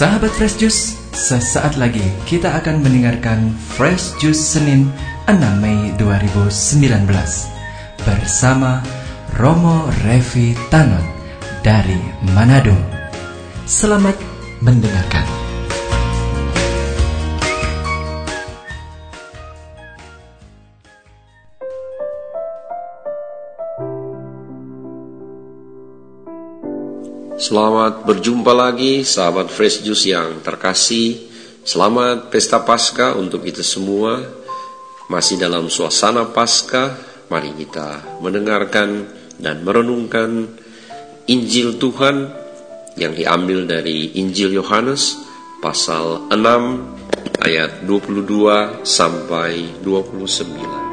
Sahabat Fresh Juice, sesaat lagi kita akan mendengarkan Fresh Juice Senin 6 Mei 2019 bersama Romo Revi Tanon dari Manado. Selamat mendengarkan. Selamat berjumpa lagi sahabat Fresh Juice yang terkasih. Selamat pesta Paskah untuk kita semua. Masih dalam suasana Paskah, mari kita mendengarkan dan merenungkan Injil Tuhan yang diambil dari Injil Yohanes pasal 6 ayat 22 sampai 29.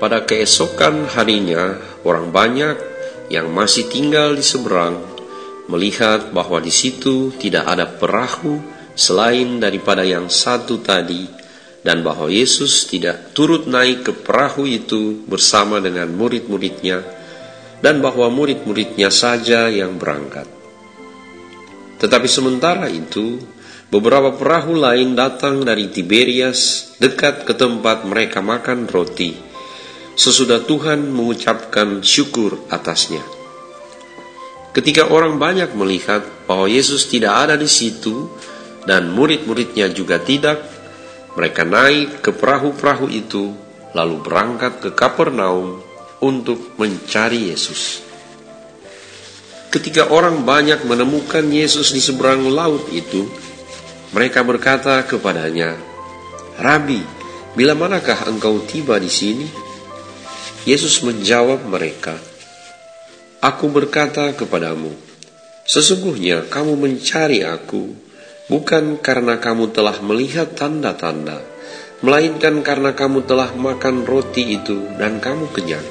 Pada keesokan harinya, orang banyak yang masih tinggal di seberang melihat bahwa di situ tidak ada perahu selain daripada yang satu tadi, dan bahwa Yesus tidak turut naik ke perahu itu bersama dengan murid-muridnya, dan bahwa murid-muridnya saja yang berangkat. Tetapi sementara itu, beberapa perahu lain datang dari Tiberias dekat ke tempat mereka makan roti sesudah Tuhan mengucapkan syukur atasnya. Ketika orang banyak melihat bahwa Yesus tidak ada di situ dan murid-muridnya juga tidak, mereka naik ke perahu-perahu itu lalu berangkat ke Kapernaum untuk mencari Yesus. Ketika orang banyak menemukan Yesus di seberang laut itu, mereka berkata kepadanya, "Rabi, bila manakah engkau tiba di sini?" Yesus menjawab mereka, Aku berkata kepadamu, sesungguhnya kamu mencari aku, bukan karena kamu telah melihat tanda-tanda, melainkan karena kamu telah makan roti itu dan kamu kenyang.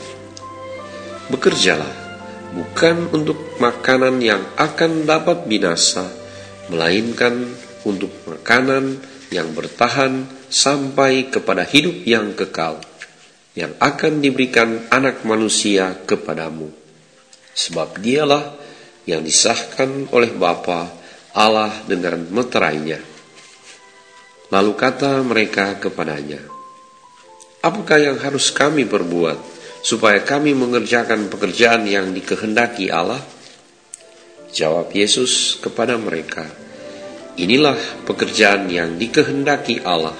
Bekerjalah, bukan untuk makanan yang akan dapat binasa, melainkan untuk makanan yang bertahan sampai kepada hidup yang kekal yang akan diberikan anak manusia kepadamu. Sebab dialah yang disahkan oleh Bapa Allah dengan meterainya. Lalu kata mereka kepadanya, Apakah yang harus kami perbuat supaya kami mengerjakan pekerjaan yang dikehendaki Allah? Jawab Yesus kepada mereka, Inilah pekerjaan yang dikehendaki Allah,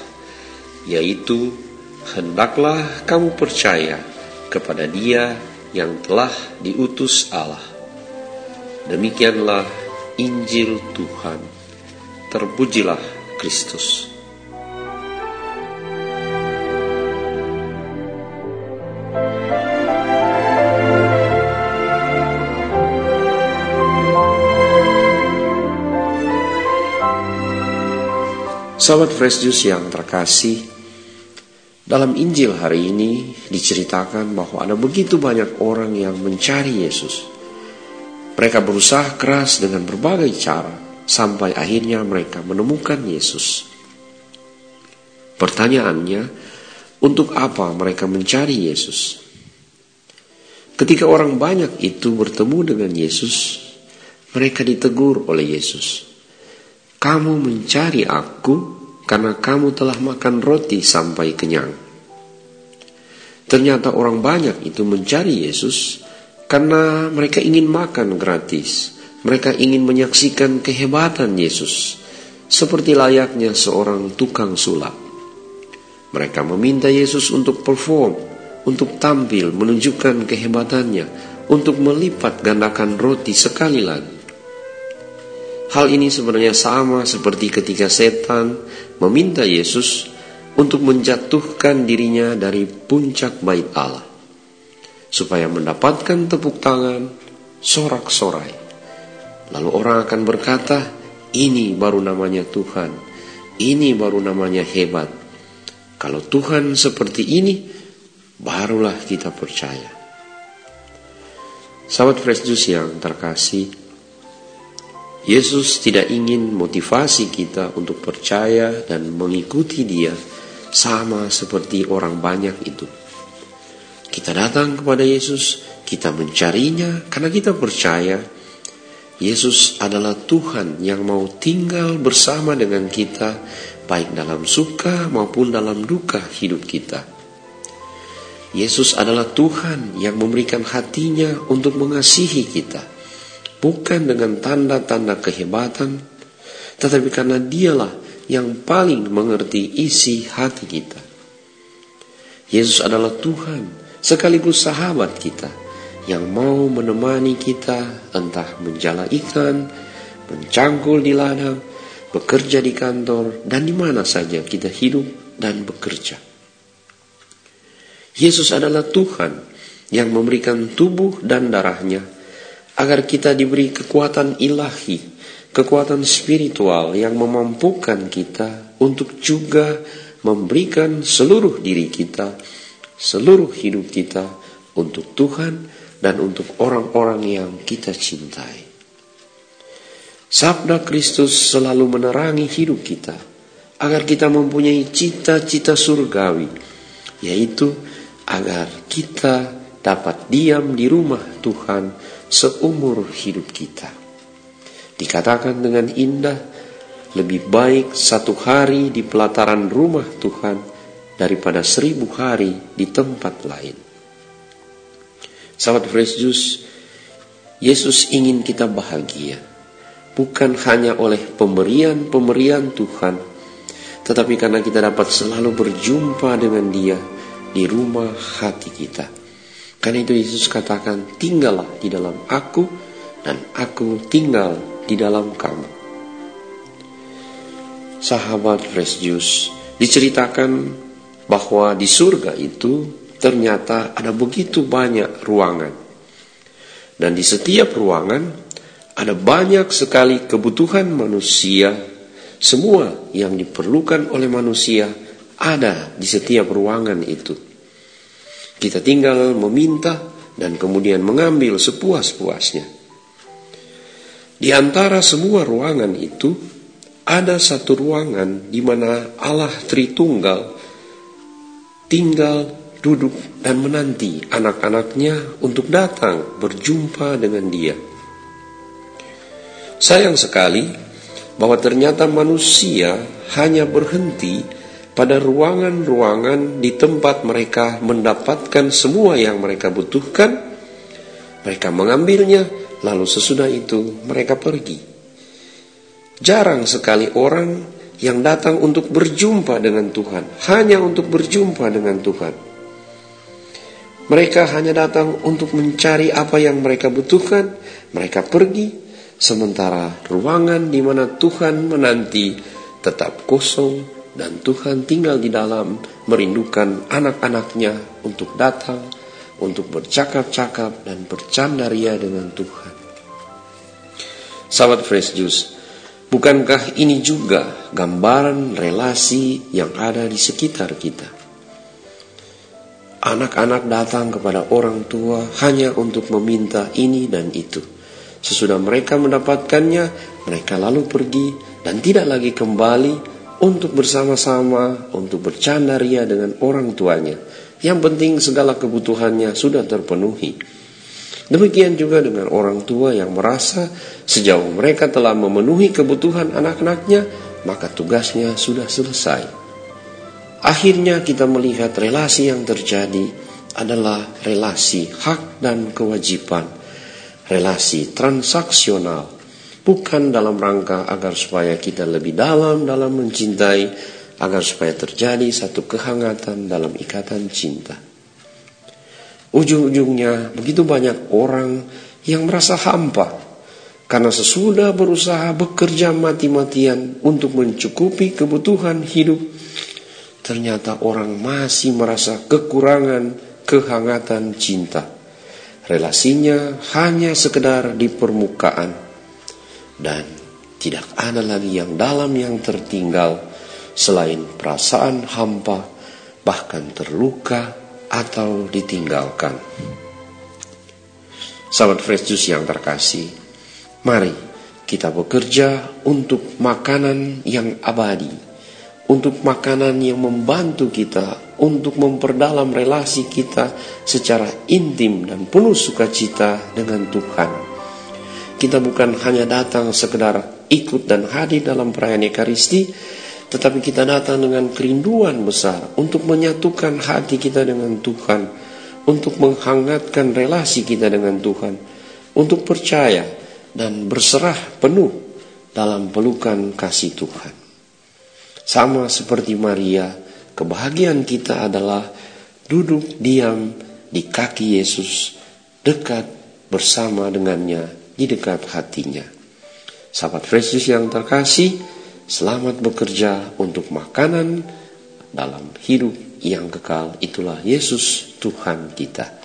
yaitu hendaklah kamu percaya kepada Dia yang telah diutus Allah. Demikianlah Injil Tuhan. Terpujilah Kristus. Sahabat Fresh Juice yang terkasih, dalam Injil hari ini diceritakan bahwa ada begitu banyak orang yang mencari Yesus. Mereka berusaha keras dengan berbagai cara sampai akhirnya mereka menemukan Yesus. Pertanyaannya, untuk apa mereka mencari Yesus? Ketika orang banyak itu bertemu dengan Yesus, mereka ditegur oleh Yesus. Kamu mencari aku karena kamu telah makan roti sampai kenyang. Ternyata orang banyak itu mencari Yesus karena mereka ingin makan gratis. Mereka ingin menyaksikan kehebatan Yesus, seperti layaknya seorang tukang sulap. Mereka meminta Yesus untuk perform, untuk tampil menunjukkan kehebatannya, untuk melipat gandakan roti sekali lagi. Hal ini sebenarnya sama seperti ketika setan meminta Yesus untuk menjatuhkan dirinya dari puncak bait Allah supaya mendapatkan tepuk tangan sorak-sorai. Lalu orang akan berkata, ini baru namanya Tuhan, ini baru namanya hebat. Kalau Tuhan seperti ini, barulah kita percaya. Sahabat Fresh Juice yang terkasih, Yesus tidak ingin motivasi kita untuk percaya dan mengikuti Dia sama seperti orang banyak itu. Kita datang kepada Yesus, kita mencarinya karena kita percaya Yesus adalah Tuhan yang mau tinggal bersama dengan kita, baik dalam suka maupun dalam duka hidup kita. Yesus adalah Tuhan yang memberikan hatinya untuk mengasihi kita, bukan dengan tanda-tanda kehebatan, tetapi karena Dialah yang paling mengerti isi hati kita. Yesus adalah Tuhan sekaligus sahabat kita yang mau menemani kita entah menjala ikan, mencangkul di ladang, bekerja di kantor, dan di mana saja kita hidup dan bekerja. Yesus adalah Tuhan yang memberikan tubuh dan darahnya agar kita diberi kekuatan ilahi, kekuatan spiritual yang memampukan kita untuk juga memberikan seluruh diri kita, seluruh hidup kita untuk Tuhan dan untuk orang-orang yang kita cintai. Sabda Kristus selalu menerangi hidup kita agar kita mempunyai cita-cita surgawi, yaitu agar kita dapat diam di rumah Tuhan seumur hidup kita. Dikatakan dengan indah, lebih baik satu hari di pelataran rumah Tuhan daripada seribu hari di tempat lain. Sahabat Fresh Juice, Yesus ingin kita bahagia. Bukan hanya oleh pemberian-pemberian Tuhan, tetapi karena kita dapat selalu berjumpa dengan dia di rumah hati kita. Karena itu Yesus katakan, tinggallah di dalam aku dan aku tinggal di dalam kamu. Sahabat Fresh Juice, diceritakan bahwa di surga itu ternyata ada begitu banyak ruangan. Dan di setiap ruangan ada banyak sekali kebutuhan manusia. Semua yang diperlukan oleh manusia ada di setiap ruangan itu. Kita tinggal meminta dan kemudian mengambil sepuas-puasnya. Di antara semua ruangan itu ada satu ruangan di mana Allah Tritunggal tinggal duduk dan menanti anak-anaknya untuk datang berjumpa dengan dia. Sayang sekali bahwa ternyata manusia hanya berhenti pada ruangan-ruangan di tempat mereka mendapatkan semua yang mereka butuhkan. Mereka mengambilnya, lalu sesudah itu mereka pergi. Jarang sekali orang yang datang untuk berjumpa dengan Tuhan, hanya untuk berjumpa dengan Tuhan. Mereka hanya datang untuk mencari apa yang mereka butuhkan. Mereka pergi, sementara ruangan di mana Tuhan menanti tetap kosong dan Tuhan tinggal di dalam merindukan anak-anaknya untuk datang, untuk bercakap-cakap dan bercandaria dengan Tuhan. Sahabat Fresh Juice, bukankah ini juga gambaran relasi yang ada di sekitar kita? Anak-anak datang kepada orang tua hanya untuk meminta ini dan itu. Sesudah mereka mendapatkannya, mereka lalu pergi dan tidak lagi kembali untuk bersama-sama, untuk bercanda ria dengan orang tuanya. Yang penting segala kebutuhannya sudah terpenuhi. Demikian juga dengan orang tua yang merasa sejauh mereka telah memenuhi kebutuhan anak-anaknya, maka tugasnya sudah selesai. Akhirnya kita melihat relasi yang terjadi adalah relasi hak dan kewajiban, relasi transaksional, bukan dalam rangka agar supaya kita lebih dalam dalam mencintai, agar supaya terjadi satu kehangatan dalam ikatan cinta. Ujung-ujungnya begitu banyak orang yang merasa hampa karena sesudah berusaha bekerja mati-matian untuk mencukupi kebutuhan hidup ternyata orang masih merasa kekurangan kehangatan cinta. Relasinya hanya sekedar di permukaan dan tidak ada lagi yang dalam yang tertinggal selain perasaan hampa bahkan terluka atau ditinggalkan. Sahabat Fresh yang terkasih, mari kita bekerja untuk makanan yang abadi untuk makanan yang membantu kita untuk memperdalam relasi kita secara intim dan penuh sukacita dengan Tuhan. Kita bukan hanya datang sekedar ikut dan hadir dalam perayaan Ekaristi, tetapi kita datang dengan kerinduan besar untuk menyatukan hati kita dengan Tuhan, untuk menghangatkan relasi kita dengan Tuhan, untuk percaya dan berserah penuh dalam pelukan kasih Tuhan. Sama seperti Maria, kebahagiaan kita adalah duduk diam di kaki Yesus, dekat bersama dengannya, di dekat hatinya. Sahabat Yesus yang terkasih, selamat bekerja untuk makanan dalam hidup yang kekal. Itulah Yesus Tuhan kita.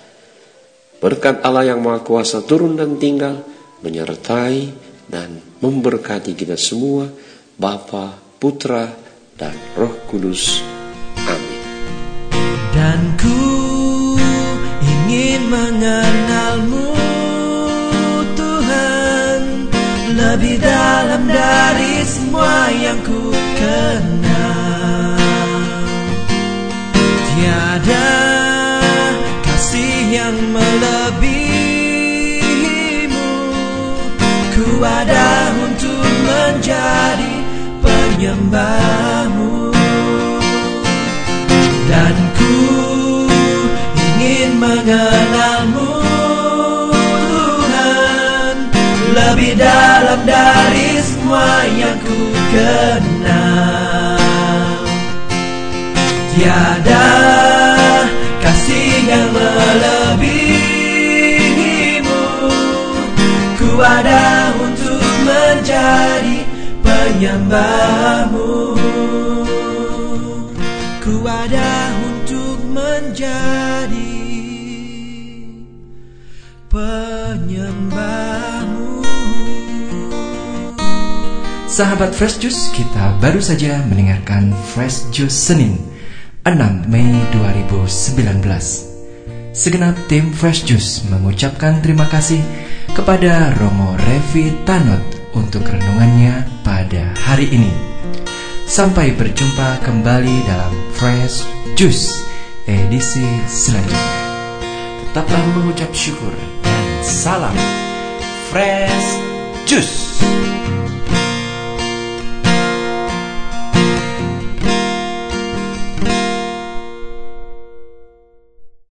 Berkat Allah yang Maha Kuasa turun dan tinggal, menyertai dan memberkati kita semua, Bapa, Putra, dan Roh Kudus. Amin. Dan ku ingin mengenalmu lebih dalam dari semua yang ku kenal. Tiada kasih yang melebihimu. Ku ada untuk menjadi penyembahmu Dan ku ingin mengenalmu Tuhan Lebih dalam dari semua yang ku kenal Tiada kasih yang melebihimu. Ku ada untuk menjadi penyembahmu. Ku ada untuk menjadi penyembahmu Sahabat Fresh Juice, kita baru saja mendengarkan Fresh Juice Senin 6 Mei 2019 Segenap tim Fresh Juice mengucapkan terima kasih kepada Romo Revi Tanot untuk renungannya pada hari ini. Sampai berjumpa kembali dalam Fresh Juice edisi selanjutnya. Tetaplah mengucap syukur dan salam Fresh Juice.